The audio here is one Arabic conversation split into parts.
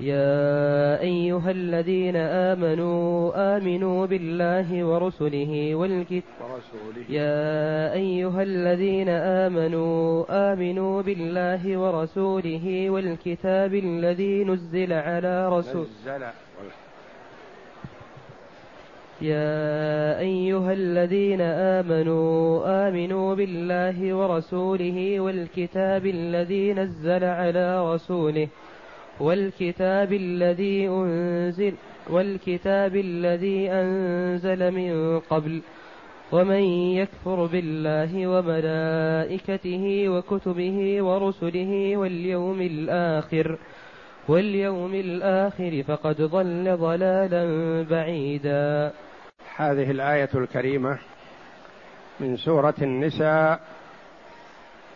يا أيها الذين آمنوا آمنوا بالله ورسله والكتاب يا أيها الذين آمنوا آمنوا بالله ورسوله والكتاب الذي نزل على رسول يا أيها الذين آمنوا آمنوا بالله ورسوله والكتاب الذي نزل على رسوله والكتاب الذي أنزل والكتاب الذي أنزل من قبل ومن يكفر بالله وملائكته وكتبه ورسله واليوم الآخر واليوم الآخر فقد ضل ضلالا بعيدا. هذه الآية الكريمة من سورة النساء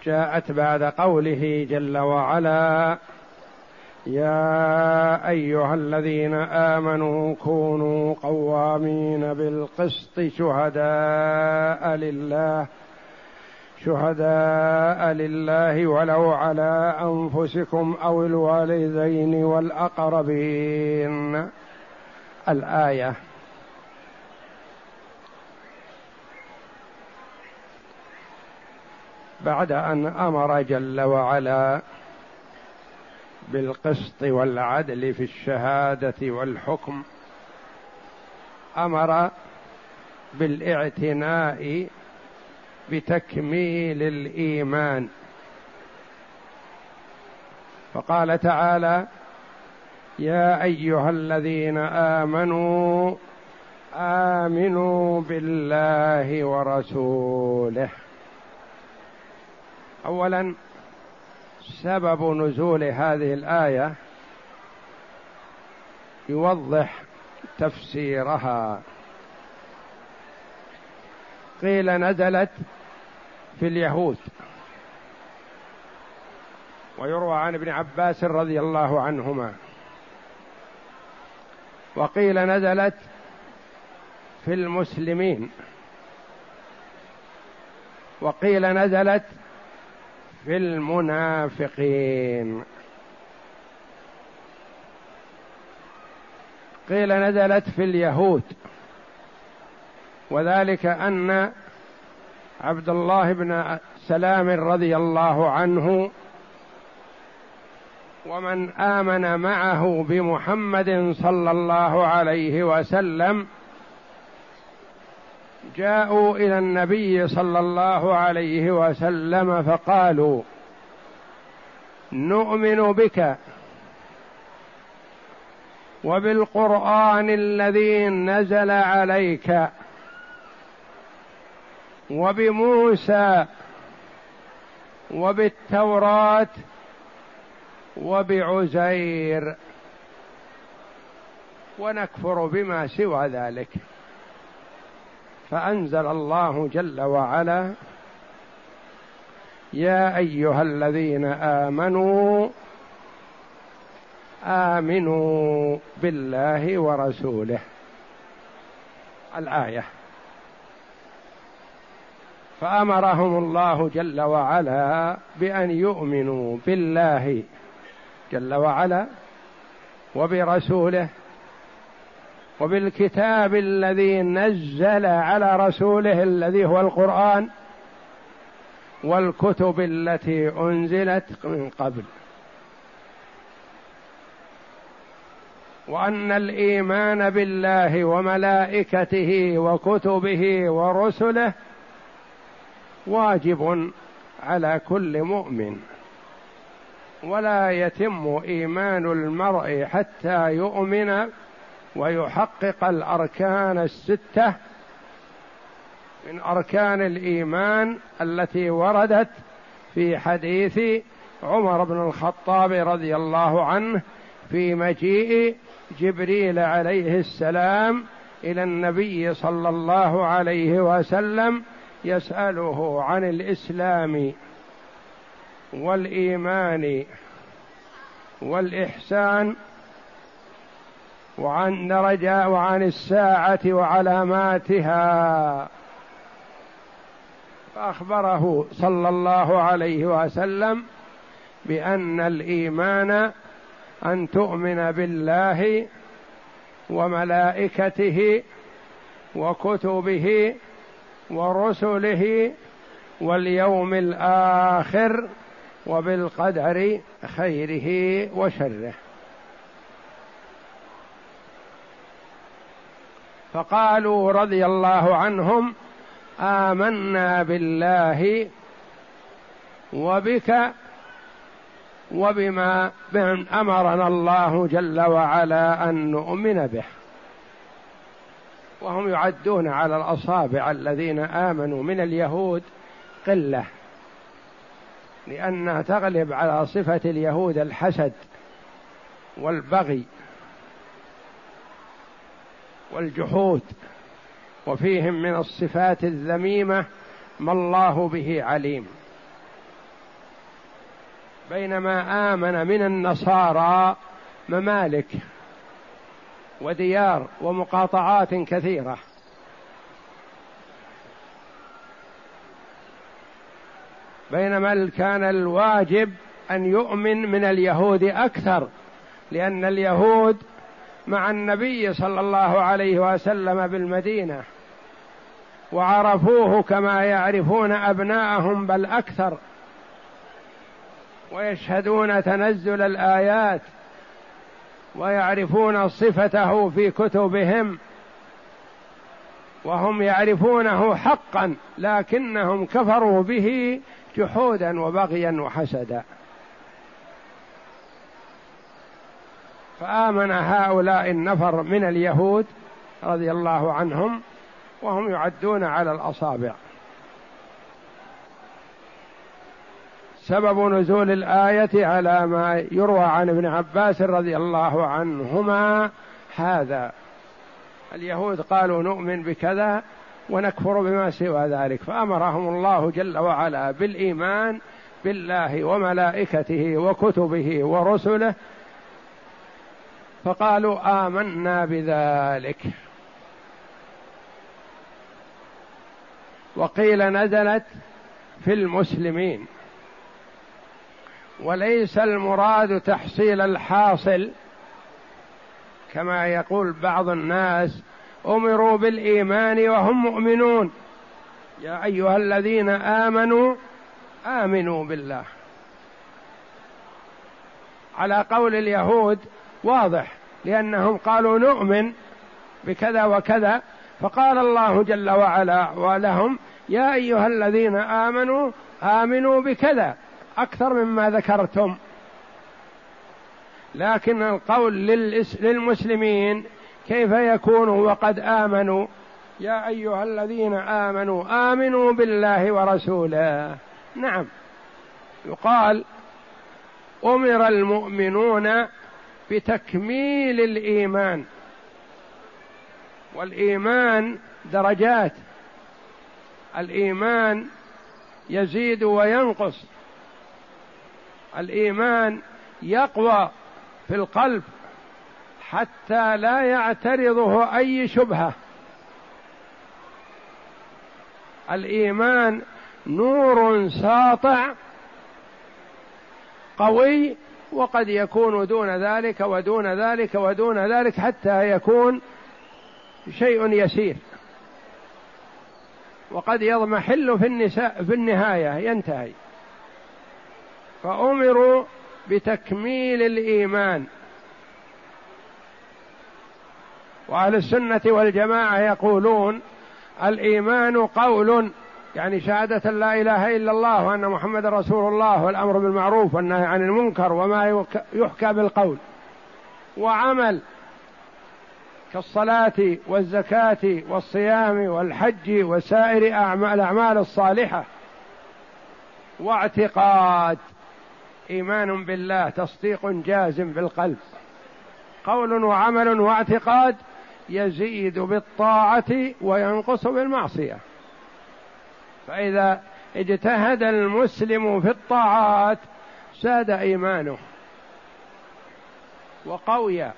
جاءت بعد قوله جل وعلا يا أيها الذين آمنوا كونوا قوامين بالقسط شهداء لله شهداء لله ولو على أنفسكم أو الوالدين والأقربين. الآية بعد أن أمر جل وعلا بالقسط والعدل في الشهادة والحكم. أمر بالإعتناء بتكميل الإيمان. فقال تعالى يا أيها الذين آمنوا آمنوا بالله ورسوله. اولا سبب نزول هذه الآية يوضح تفسيرها. قيل نزلت في اليهود. ويروى عن ابن عباس رضي الله عنهما. وقيل نزلت في المسلمين. وقيل نزلت في المنافقين. قيل نزلت في اليهود. وذلك أن عبد الله بن سلام رضي الله عنه ومن آمن معه بمحمد صلى الله عليه وسلم جاءوا إلى النبي صلى الله عليه وسلم فقالوا نؤمن بك وبالقرآن الذي نزل عليك وبموسى وبالتوراة وبعزير. ونكفر بما سوى ذلك. فأنزل الله جل وعلا يا أيها الذين آمنوا آمنوا بالله ورسوله. الآية. فأمرهم الله جل وعلا بأن يؤمنوا بالله جل وعلا وبرسوله وبالكتاب الذي نزل على رسوله الذي هو القرآن والكتب التي أنزلت من قبل. وأن الإيمان بالله وملائكته وكتبه ورسله واجب على كل مؤمن. ولا يتم إيمان المرء حتى يؤمن ويحقق الأركان الستة من أركان الإيمان التي وردت في حديث عمر بن الخطاب رضي الله عنه في مجيء جبريل عليه السلام إلى النبي صلى الله عليه وسلم يسأله عن الإسلام والإيمان والإحسان وعن درجة وعن الساعة وعلاماتها. فأخبره صلى الله عليه وسلم بأن الإيمان أن تؤمن بالله وملائكته وكتبه ورسله واليوم الآخر وبالقدر خيره وشره. فقالوا رضي الله عنهم آمنا بالله وبك وبما أمرنا الله جل وعلا أن نؤمن به. وهم يعدون على الأصابع الذين آمنوا من اليهود قلة لأنها تغلب على صفة اليهود الحسد والبغي. والجحود وفيهم من الصفات الذميمة ما الله به عليم. بينما آمن من النصارى ممالك وديار ومقاطعات كثيرة. بينما كان الواجب أن يؤمن من اليهود أكثر لأن اليهود مع النبي صلى الله عليه وسلم بالمدينة وعرفوه كما يعرفون أبناءهم بل أكثر ويشهدون تنزل الآيات ويعرفون صفته في كتبهم وهم يعرفونه حقا لكنهم كفروا به جحودا وبغيا وحسدا. فآمن هؤلاء النفر من اليهود رضي الله عنهم وهم يعدون على الأصابع. سبب نزول الآية على ما يروى عن ابن عباس رضي الله عنهما هذا. اليهود قالوا نؤمن بكذا ونكفر بما سوى ذلك فأمرهم الله جل وعلا بالإيمان بالله وملائكته وكتبه ورسله فقالوا آمنا بذلك. وقيل نزلت في المسلمين. وليس المراد تحصيل الحاصل كما يقول بعض الناس أمروا بالإيمان وهم مؤمنون. يا أيها الذين آمنوا آمنوا بالله. على قول اليهود واضح لأنهم قالوا نؤمن بكذا وكذا فقال الله جل وعلا ولهم يا أيها الذين آمنوا آمنوا بكذا أكثر مما ذكرتم. لكن القول للمسلمين كيف يكون وقد آمنوا؟ يا أيها الذين آمنوا آمنوا بالله ورسوله. نعم. يقال أمر المؤمنون بتكميل الإيمان. والإيمان درجات. الإيمان يزيد وينقص. الإيمان يقوى في القلب حتى لا يعترضه أي شبهة. الإيمان نور ساطع قوي وقد يكون دون ذلك ودون ذلك ودون ذلك حتى يكون شيء يسير. وقد يضمحل في النساء في النهاية ينتهي. فأمروا بتكميل الإيمان. وأهل السنة والجماعة يقولون الإيمان قول يعني شهادة لا إله إلا الله وأن محمد رسول الله والأمر بالمعروف والنهي عن المنكر وما يحكى بالقول. وعمل كالصلاة والزكاة والصيام والحج وسائر أعمال الأعمال الصالحة. واعتقاد. إيمان بالله تصديق جازم بالقلب. قول وعمل واعتقاد يزيد بالطاعة وينقص بالمعصية. فإذا اجتهد المسلم في الطاعات زاد إيمانه وقوي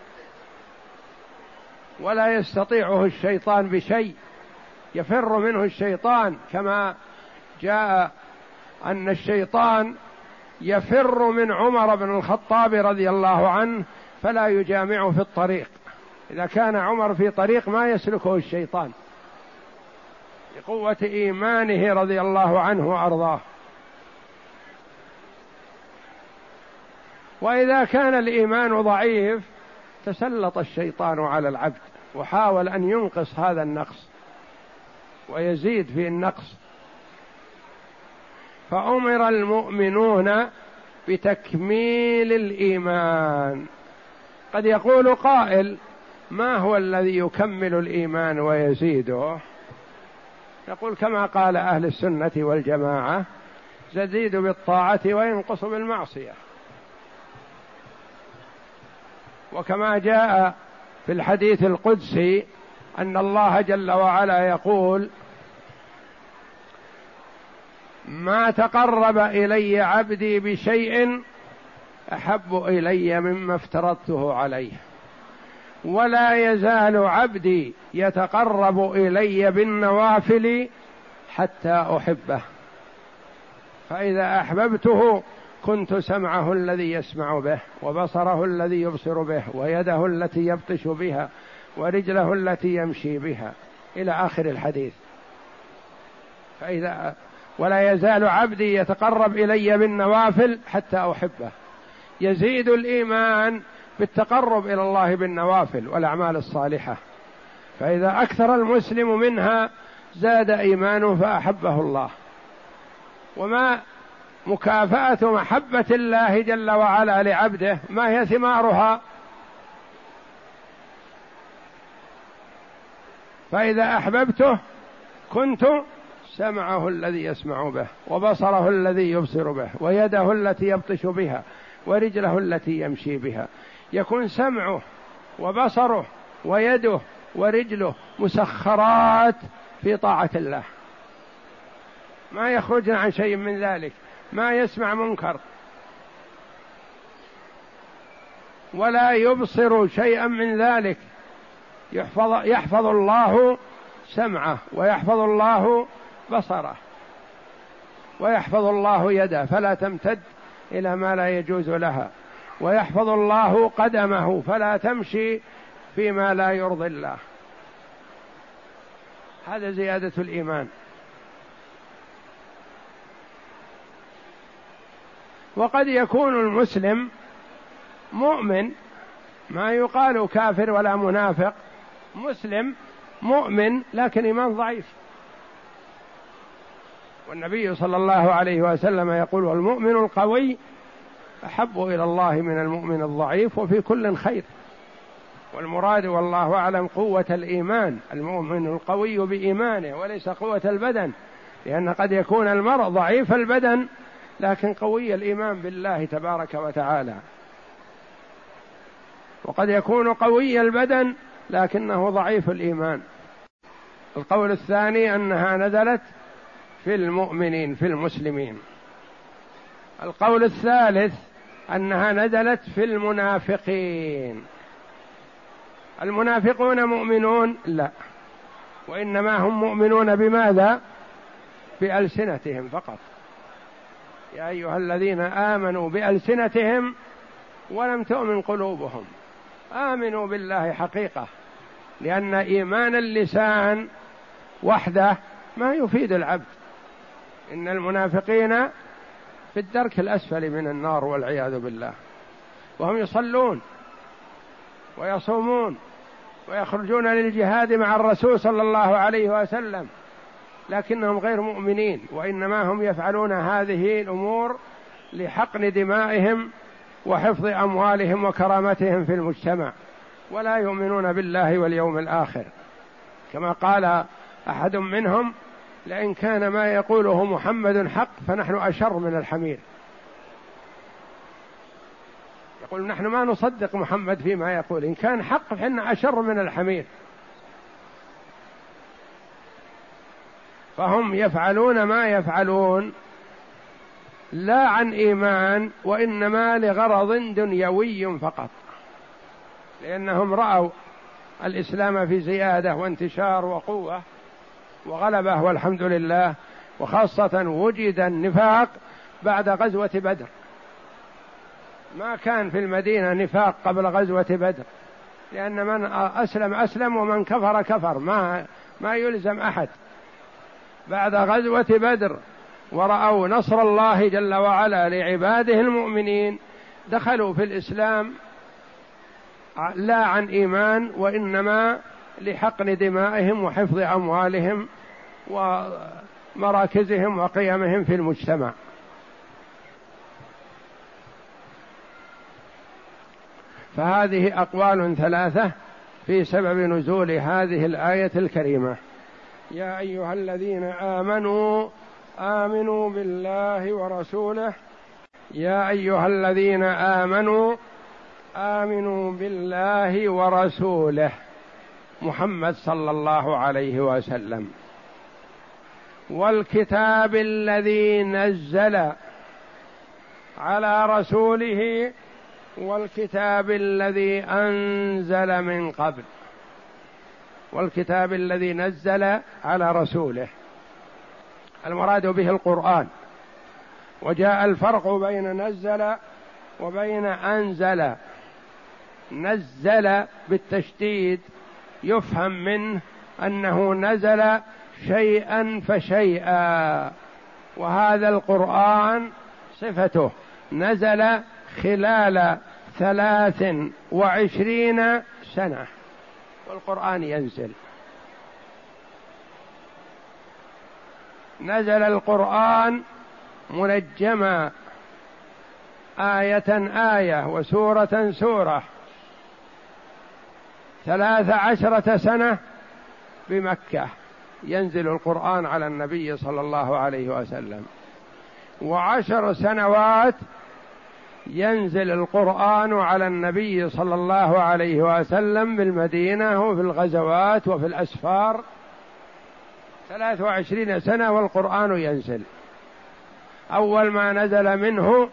ولا يستطيعه الشيطان بشيء يفر منه الشيطان كما جاء أن الشيطان يفر من عمر بن الخطاب رضي الله عنه فلا يجامعه في الطريق. إذا كان عمر في طريق ما يسلكه الشيطان. لقوه إيمانه رضي الله عنه وأرضاه. وإذا كان الإيمان ضعيف تسلط الشيطان على العبد وحاول أن ينقص هذا النقص ويزيد في النقص. فأمر المؤمنون بتكميل الإيمان. قد يقول قائل ما هو الذي يكمل الإيمان ويزيده؟ يقول كما قال أهل السنة والجماعة يزيد بالطاعة وينقص بالمعصية. وكما جاء في الحديث القدسي أن الله جل وعلا يقول ما تقرب إلي عبدي بشيء أحب إلي مما افترضته عليه. ولا يزال عبدي يتقرب إلي بالنوافل حتى أحبه. فإذا أحببته كنت سمعه الذي يسمع به وبصره الذي يبصر به ويده التي يبطش بها ورجله التي يمشي بها. إلى آخر الحديث. فإذا ولا يزال عبدي يتقرب إلي بالنوافل حتى أحبه. يزيد الإيمان بالتقرب إلى الله بالنوافل والأعمال الصالحة. فإذا أكثر المسلم منها زاد إيمانه فأحبه الله. وما مكافأة محبة الله جل وعلا لعبده ما هي ثمارها؟ فإذا أحببته كنت سمعه الذي يسمع به وبصره الذي يبصر به ويده التي يبطش بها ورجله التي يمشي بها. يكون سمعه وبصره ويده ورجله مسخرات في طاعة الله. ما يخرجن عن شيء من ذلك. ما يسمع منكر. ولا يبصر شيئا من ذلك. يحفظ يحفظ الله سمعه ويحفظ الله بصره ويحفظ الله يده. فلا تمتد إلى ما لا يجوز لها. ويحفظ الله قدمه فلا تمشي فيما لا يرضي الله. هذا زيادة الإيمان. وقد يكون المسلم مؤمن ما يقال كافر ولا منافق مسلم مؤمن لكن إيمان ضعيف. والنبي صلى الله عليه وسلم يقول والمؤمن القوي أحب إلى الله من المؤمن الضعيف وفي كل خير. والمراد والله أعلم قوة الإيمان المؤمن القوي بإيمانه وليس قوة البدن لأن قد يكون المرء ضعيف البدن لكن قوي الإيمان بالله تبارك وتعالى. وقد يكون قوي البدن لكنه ضعيف الإيمان. القول الثاني أنها نزلت في المؤمنين في المسلمين. القول الثالث أنها نزلت في المنافقين. المنافقون مؤمنون؟ لا. وإنما هم مؤمنون بماذا؟ بألسنتهم فقط. يا أيها الذين آمنوا بألسنتهم ولم تؤمن قلوبهم. آمنوا بالله حقيقة لأن إيمان اللسان وحده ما يفيد العبد. إن المنافقين في الدرك الأسفل من النار والعياذ بالله. وهم يصلون ويصومون ويخرجون للجهاد مع الرسول صلى الله عليه وسلم لكنهم غير مؤمنين وإنما هم يفعلون هذه الأمور لحقن دمائهم وحفظ أموالهم وكرامتهم في المجتمع. ولا يؤمنون بالله واليوم الآخر. كما قال أحد منهم لئن كان ما يقوله محمد حق فنحن أشر من الحمير يقول نحن ما نصدق محمد فيما يقول إن كان حق فإن أشر من الحمير فهم يفعلون ما يفعلون لا عن إيمان وإنما لغرض دنيوي فقط. لأنهم رأوا الإسلام في زيادة وانتشار وقوة. وغلبه والحمد لله وخاصة وجد النفاق بعد غزوة بدر. ما كان في المدينة نفاق قبل غزوة بدر لأن من أسلم أسلم ومن كفر كفر ما ما يلزم أحد. بعد غزوة بدر ورأوا نصر الله جل وعلا لعباده المؤمنين دخلوا في الإسلام لا عن إيمان وإنما لحقن دمائهم وحفظ أموالهم ومراكزهم وقيمهم في المجتمع. فهذه أقوال ثلاثة في سبب نزول هذه الآية الكريمة. يا أيها الذين آمنوا آمنوا بالله ورسوله. يا أيها الذين آمنوا آمنوا بالله ورسوله. محمد صلى الله عليه وسلم. والكتاب الذي نزل على رسوله والكتاب الذي أنزل من قبل. والكتاب الذي نزل على رسوله. المراد به القرآن. وجاء الفرق بين نزل وبين أنزل. نزل بالتشديد يفهم منه أنه نزل شيئا فشيئا. وهذا القرآن صفته. نزل خلال ثلاث وعشرين سنة. والقرآن ينزل. نزل القرآن منجما. آية آية وسورة سورة. ثلاث عشرة سنة بمكة. ينزل القرآن على النبي صلى الله عليه وسلم. وعشر سنوات ينزل القرآن على النبي صلى الله عليه وسلم بالمدينة وفي الغزوات وفي الأسفار. ثلاث وعشرين سنة والقرآن ينزل. أول ما نزل منه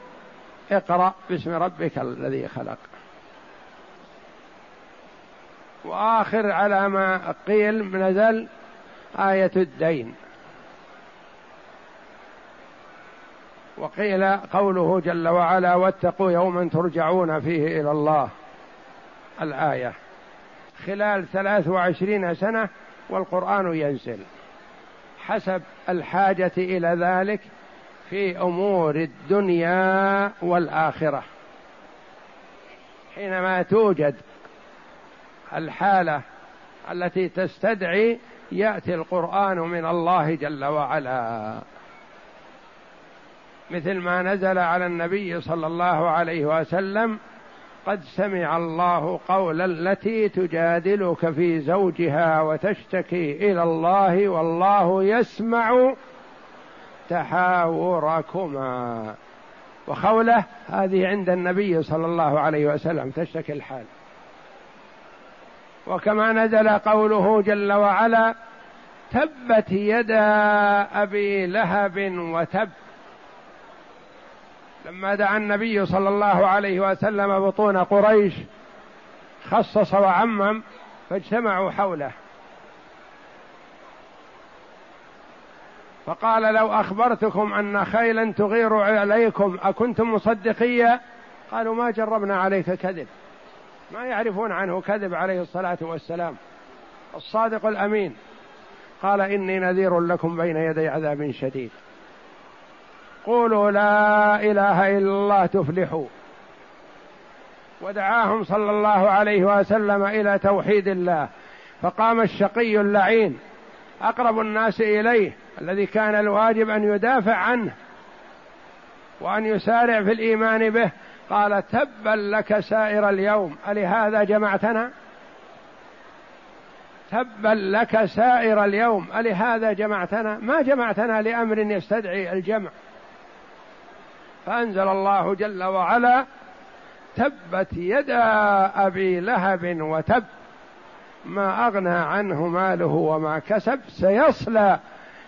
اقرأ باسم ربك الذي خلق. وآخر على ما قيل نزل آية الدين. وقيل قوله جل وعلا واتقوا يوما ترجعون فيه إلى الله. الآية. خلال ثلاث وعشرين سنة والقرآن ينزل. حسب الحاجة إلى ذلك في أمور الدنيا والآخرة. حينما توجد الحالة التي تستدعي يأتي القرآن من الله جل وعلا. مثل ما نزل على النبي صلى الله عليه وسلم قد سمع الله قول التي تجادلك في زوجها وتشتكي إلى الله والله يسمع تحاوركما. وخوله هذه عند النبي صلى الله عليه وسلم تشتكي الحال. وكما نزل قوله جل وعلا تبت يدا أبي لهب وتب. لما دعا النبي صلى الله عليه وسلم بطون قريش خصص وعمم فاجتمعوا حوله. فقال لو أخبرتكم أن خيلا تغير عليكم أكنتم مصدقيا قالوا ما جربنا عليك كذب. ما يعرفون عنه كذب عليه الصلاة والسلام. الصادق الأمين. قال إني نذير لكم بين يدي عذاب شديد. قولوا لا إله إلا الله تفلحوا. ودعاهم صلى الله عليه وسلم إلى توحيد الله. فقام الشقي اللعين. أقرب الناس إليه الذي كان الواجب أن يدافع عنه وأن يسارع في الإيمان به. قال تبا لك سائر اليوم. ألهذا جمعتنا؟ تبا لك سائر اليوم. ألهذا جمعتنا؟ ما جمعتنا لأمر يستدعي الجمع. فأنزل الله جل وعلا تبت يدا أبي لهب وتب. ما أغنى عنه ماله وما كسب سيصلى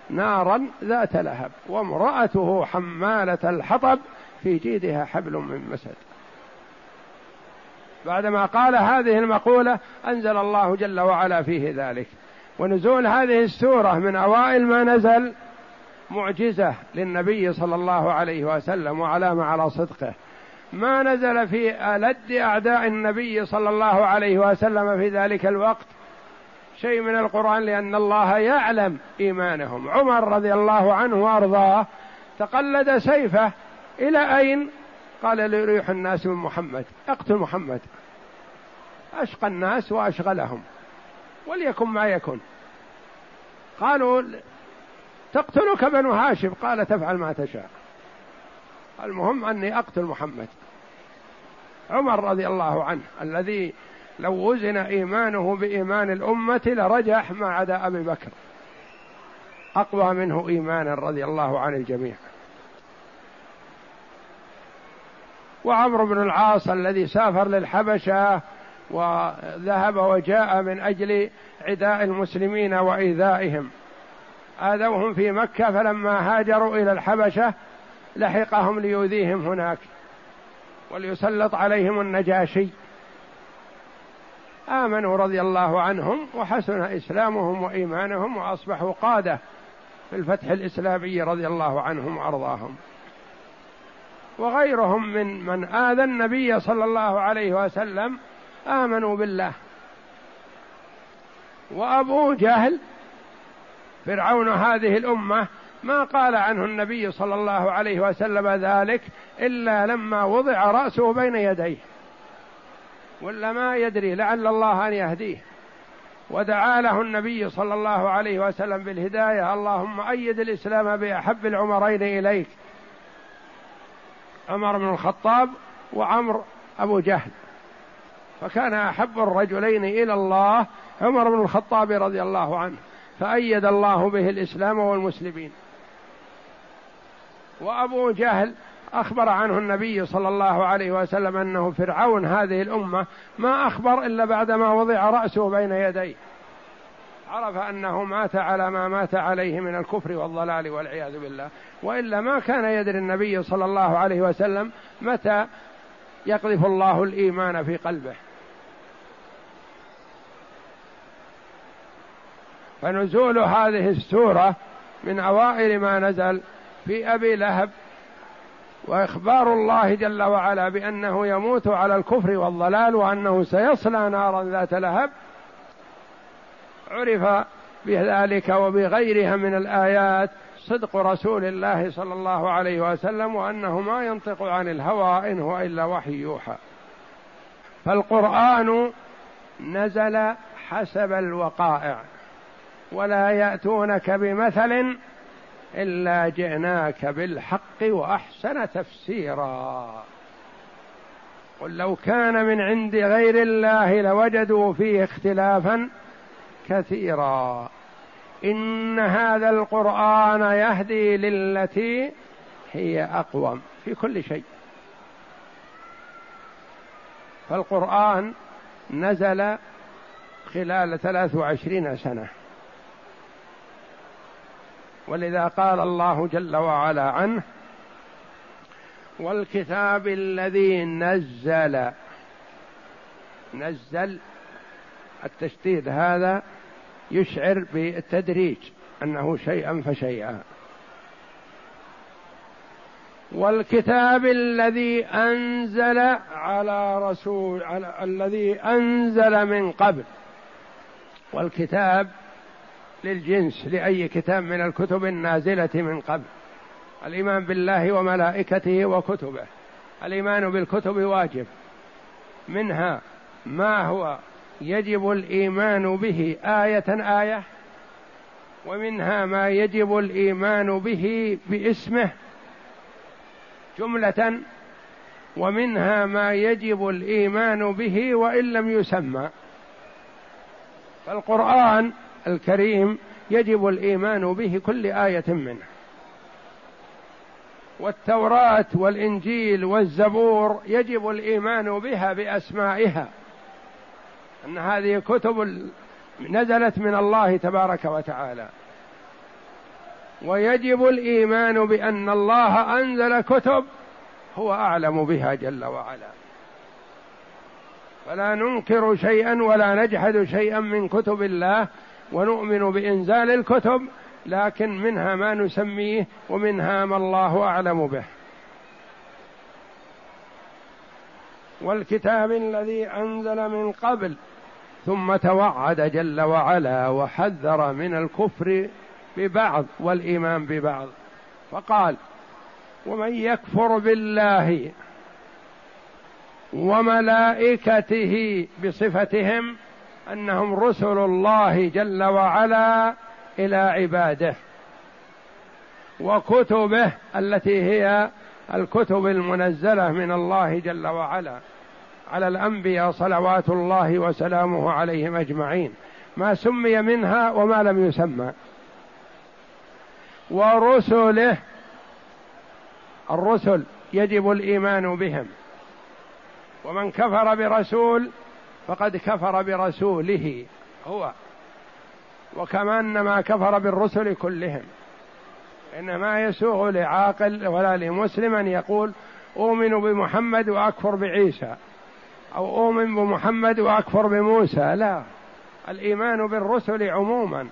نارا ذات لهب. وامرأته حمالة الحطب في جيدها حبل من مسد. بعدما قال هذه المقولة أنزل الله جل وعلا فيه ذلك. ونزول هذه السورة من أوائل ما نزل معجزة للنبي صلى الله عليه وسلم وعلامة على صدقه. ما نزل في ألد أعداء النبي صلى الله عليه وسلم في ذلك الوقت شيء من القرآن لأن الله يعلم إيمانهم. عمر رضي الله عنه وأرضاه تقلد سيفه إلى أين؟ قال ليريح الناس من محمد. أقتل محمد. أشقى الناس وأشغلهم. وليكن ما يكن. قالوا تقتلك بنو هاشم؟ قال تفعل ما تشاء. المهم أني أقتل محمد. عمر رضي الله عنه الذي لو وزن إيمانه بإيمان الأمة لرجح ما عدا أبي بكر. أقوى منه إيمانا رضي الله عن الجميع. وعمرو بن العاص الذي سافر للحبشة وذهب وجاء من أجل عداء المسلمين وإيذائهم. آذوهم في مكة فلما هاجروا إلى الحبشة لحقهم ليؤذيهم هناك وليسلط عليهم النجاشي. آمنوا رضي الله عنهم وحسن إسلامهم وإيمانهم وأصبحوا قادة في الفتح الإسلامي رضي الله عنهم وأرضاهم. وغيرهم من من آذى النبي صلى الله عليه وسلم آمنوا بالله. وأبو جهل فرعون هذه الأمة ما قال عنه النبي صلى الله عليه وسلم ذلك إلا لما وضع رأسه بين يديه. ولا ما يدري لعل الله أن يهديه. ودعا له النبي صلى الله عليه وسلم بالهداية اللهم أيد الإسلام بأحب العمرين إليك. عمر بن الخطاب وعمر أبو جهل. فكان أحب الرجلين إلى الله عمر بن الخطاب رضي الله عنه فأيد الله به الإسلام والمسلمين. وأبو جهل أخبر عنه النبي صلى الله عليه وسلم أنه فرعون هذه الأمة ما أخبر إلا بعدما وضع رأسه بين يديه. عرف أنه مات على ما مات عليه من الكفر والضلال والعياذ بالله. وإلا ما كان يدري النبي صلى الله عليه وسلم متى يقذف الله الإيمان في قلبه. فنزول هذه السورة من أوائل ما نزل في أبي لهب وإخبار الله جل وعلا بأنه يموت على الكفر والضلال وأنه سيصلى نارا ذات لهب عرف بذلك وبغيرها من الآيات صدق رسول الله صلى الله عليه وسلم وأنه ما ينطق عن الهوى إن هو إلا وحي يوحى. فالقرآن نزل حسب الوقائع ولا يأتونك بمثل إلا جئناك بالحق وأحسن تفسيرا. قل لو كان من عند غير الله لوجدوا فيه اختلافا كثيرا. إن هذا القرآن يهدي للتي هي أقوم في كل شيء. فالقرآن نزل خلال ثلاث وعشرين سنة. ولذا قال الله جل وعلا عنه والكتاب الذي نزل نزل التشديد هذا يشعر بالتدريج أنه شيئا فشيئا. والكتاب الذي أنزل على رسول على الذي أنزل من قبل والكتاب للجنس لأي كتاب من الكتب النازلة من قبل. الإيمان بالله وملائكته وكتبه. الإيمان بالكتب واجب. منها ما هو يجب الإيمان به. آية آية. ومنها ما يجب الإيمان به باسمه. جملة. ومنها ما يجب الإيمان به وإن لم يسمى. فالقرآن الكريم يجب الإيمان به كل آية منه. والتوراة والإنجيل والزبور يجب الإيمان بها بأسمائها. أن هذه كتب نزلت من الله تبارك وتعالى. ويجب الإيمان بأن الله أنزل كتب هو أعلم بها جل وعلا. فلا ننكر شيئا ولا نجحد شيئا من كتب الله ونؤمن بإنزال الكتب لكن منها ما نسميه ومنها ما الله أعلم به. والكتاب الذي أنزل من قبل ثم توعد جل وعلا وحذر من الكفر ببعض والإيمان ببعض. فقال ومن يكفر بالله وملائكته بصفتهم أنهم رسل الله جل وعلا إلى عباده وكتبه التي هي الكتب المنزلة من الله جل وعلا. على الأنبياء صلوات الله وسلامه عليهم أجمعين. ما سمي منها وما لم يسمى. ورسله الرسل يجب الإيمان بهم. ومن كفر برسول فقد كفر برسوله هو. وكما انما كفر بالرسل كلهم. إنما يسوغ لعاقل ولا لمسلم أن يقول أؤمن بمحمد وأكفر بعيسى. أو أؤمن بمحمد وأكفر بموسى. لا الإيمان بالرسل عموما.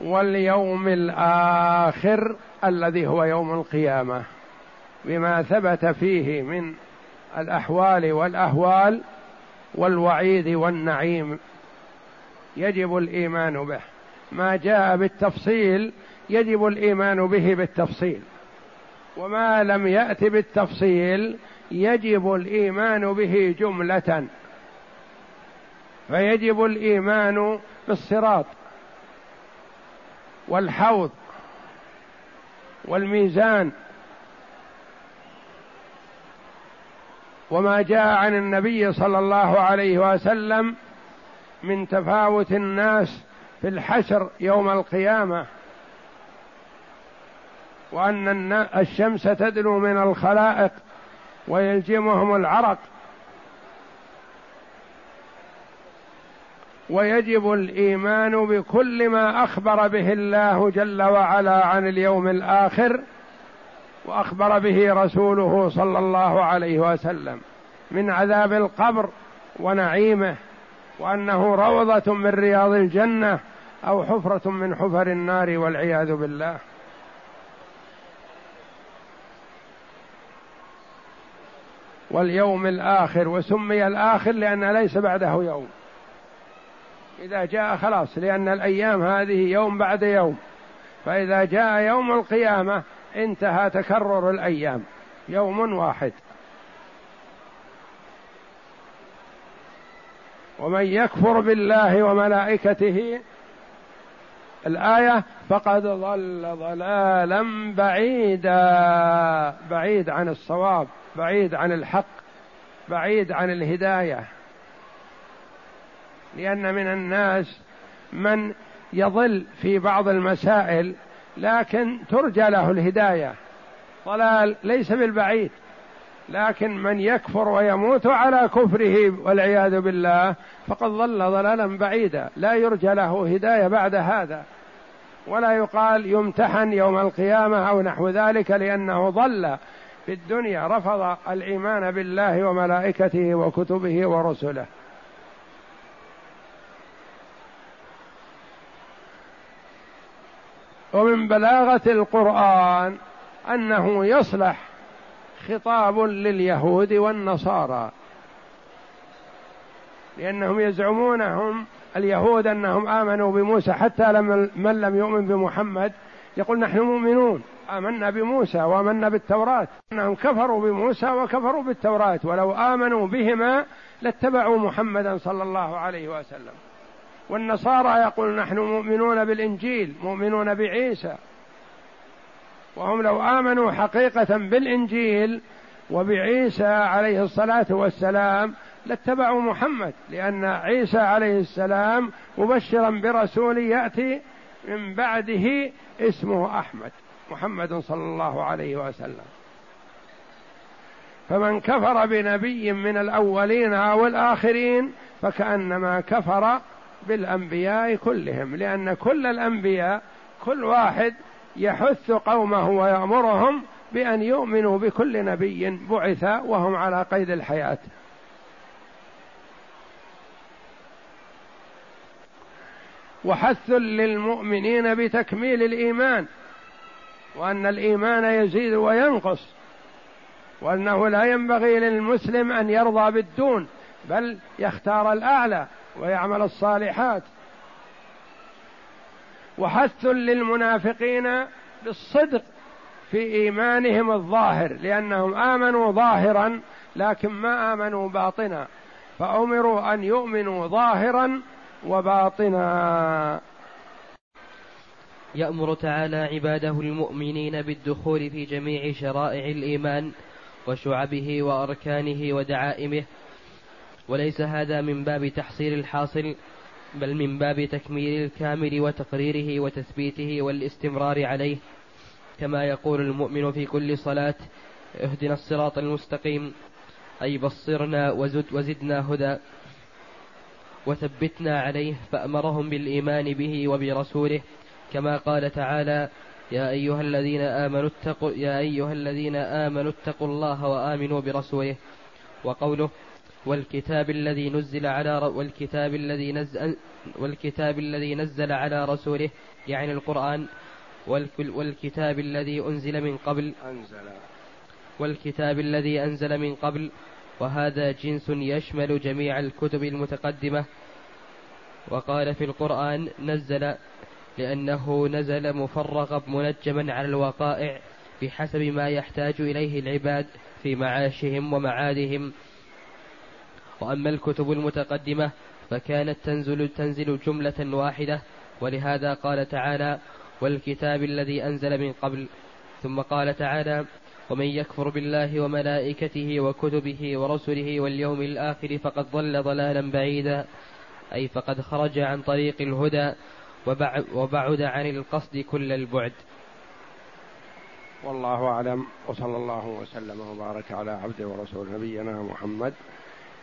واليوم الآخر الذي هو يوم القيامة بما ثبت فيه من الأحوال والأهوال والوعيد والنعيم يجب الإيمان به. ما جاء بالتفصيل يجب الإيمان به بالتفصيل. وما لم يأت بالتفصيل يجب الإيمان به جملة. فيجب الإيمان بالصراط والحوض والميزان وما جاء عن النبي صلى الله عليه وسلم من تفاوت الناس في الحشر يوم القيامة وأن الشمس تدنو من الخلائق ويلجمهم العرق ويجب الإيمان بكل ما أخبر به الله جل وعلا عن اليوم الآخر وأخبر به رسوله صلى الله عليه وسلم من عذاب القبر ونعيمه وأنه روضة من رياض الجنة أو حفرة من حفر النار والعياذ بالله. واليوم الآخر وسمي الآخر لأن ليس بعده يوم. إذا جاء خلاص لأن الأيام هذه يوم بعد يوم. فإذا جاء يوم القيامة انتهى تكرر الأيام. يوم واحد. ومن يكفر بالله وملائكته الآية فقد ضل ضلالا بعيدا. بعيد عن الصواب بعيد عن الحق بعيد عن الهداية. لأن من الناس من يضل في بعض المسائل لكن ترجى له الهداية. ضلال ليس بالبعيد. لكن من يكفر ويموت على كفره والعياذ بالله فقد ضل ضلالا بعيدا. لا يرجى له هداية بعد هذا. ولا يقال يمتحن يوم القيامة أو نحو ذلك لأنه ضل في الدنيا رفض الإيمان بالله وملائكته وكتبه ورسله. ومن بلاغة القرآن أنه يصلح خطاب لليهود والنصارى. لأنهم يزعمون هم اليهود أنهم آمنوا بموسى حتى لم من لم يؤمن بمحمد. يقول نحن مؤمنون. آمنا بموسى وآمنا بالتوراة. أنهم كفروا بموسى وكفروا بالتوراة. ولو آمنوا بهما لاتبعوا محمدا صلى الله عليه وسلم. والنصارى يقول نحن مؤمنون بالإنجيل مؤمنون بعيسى. وهم لو آمنوا حقيقة بالإنجيل وبعيسى عليه الصلاة والسلام لاتبعوا محمد لأن عيسى عليه السلام مبشرا برسول يأتي من بعده اسمه أحمد محمد صلى الله عليه وسلم. فمن كفر بنبي من الأولين أو الآخرين فكأنما كفر بالأنبياء كلهم لأن كل الأنبياء كل واحد يحث قومه ويأمرهم بأن يؤمنوا بكل نبي بعث وهم على قيد الحياة. وحث للمؤمنين بتكميل الإيمان وأن الإيمان يزيد وينقص وأنه لا ينبغي للمسلم أن يرضى بالدون بل يختار الأعلى. ويعمل الصالحات. وحث للمنافقين بالصدق في إيمانهم الظاهر لأنهم آمنوا ظاهرا لكن ما آمنوا باطنا. فأمروا أن يؤمنوا ظاهرا وباطنا. يأمر تعالى عباده المؤمنين بالدخول في جميع شرائع الإيمان وشعبه وأركانه ودعائمه وليس هذا من باب تحصيل الحاصل بل من باب تكميل الكامل وتقريره وتثبيته والاستمرار عليه. كما يقول المؤمن في كل صلاة اهدنا الصراط المستقيم أي بصرنا وزد وزدنا هدى. وثبتنا عليه فأمرهم بالإيمان به وبرسوله. كما قال تعالى يا أيها الذين آمنوا اتقوا يا أيها الذين آمنوا اتقوا الله وآمنوا برسوله. وقوله والكتاب الذي نزل على والكتاب الذي نزل والكتاب الذي نزل على رسوله يعني القرآن والكتاب الذي أنزل من قبل أنزل. والكتاب الذي أنزل من قبل وهذا جنس يشمل جميع الكتب المتقدمة. وقال في القرآن نزل لأنه نزل مفرغا منجما على الوقائع بحسب ما يحتاج إليه العباد في معاشهم ومعادهم. وأما الكتب المتقدمة فكانت تنزل تنزل جملة واحدة ولهذا قال تعالى والكتاب الذي أنزل من قبل. ثم قال تعالى ومن يكفر بالله وملائكته وكتبه ورسله واليوم الآخر فقد ضل ضلالا بعيدا أي فقد خرج عن طريق الهدى وبعد عن القصد كل البعد. والله أعلم وصلى الله وسلم وبارك على عبده ورسول نبينا محمد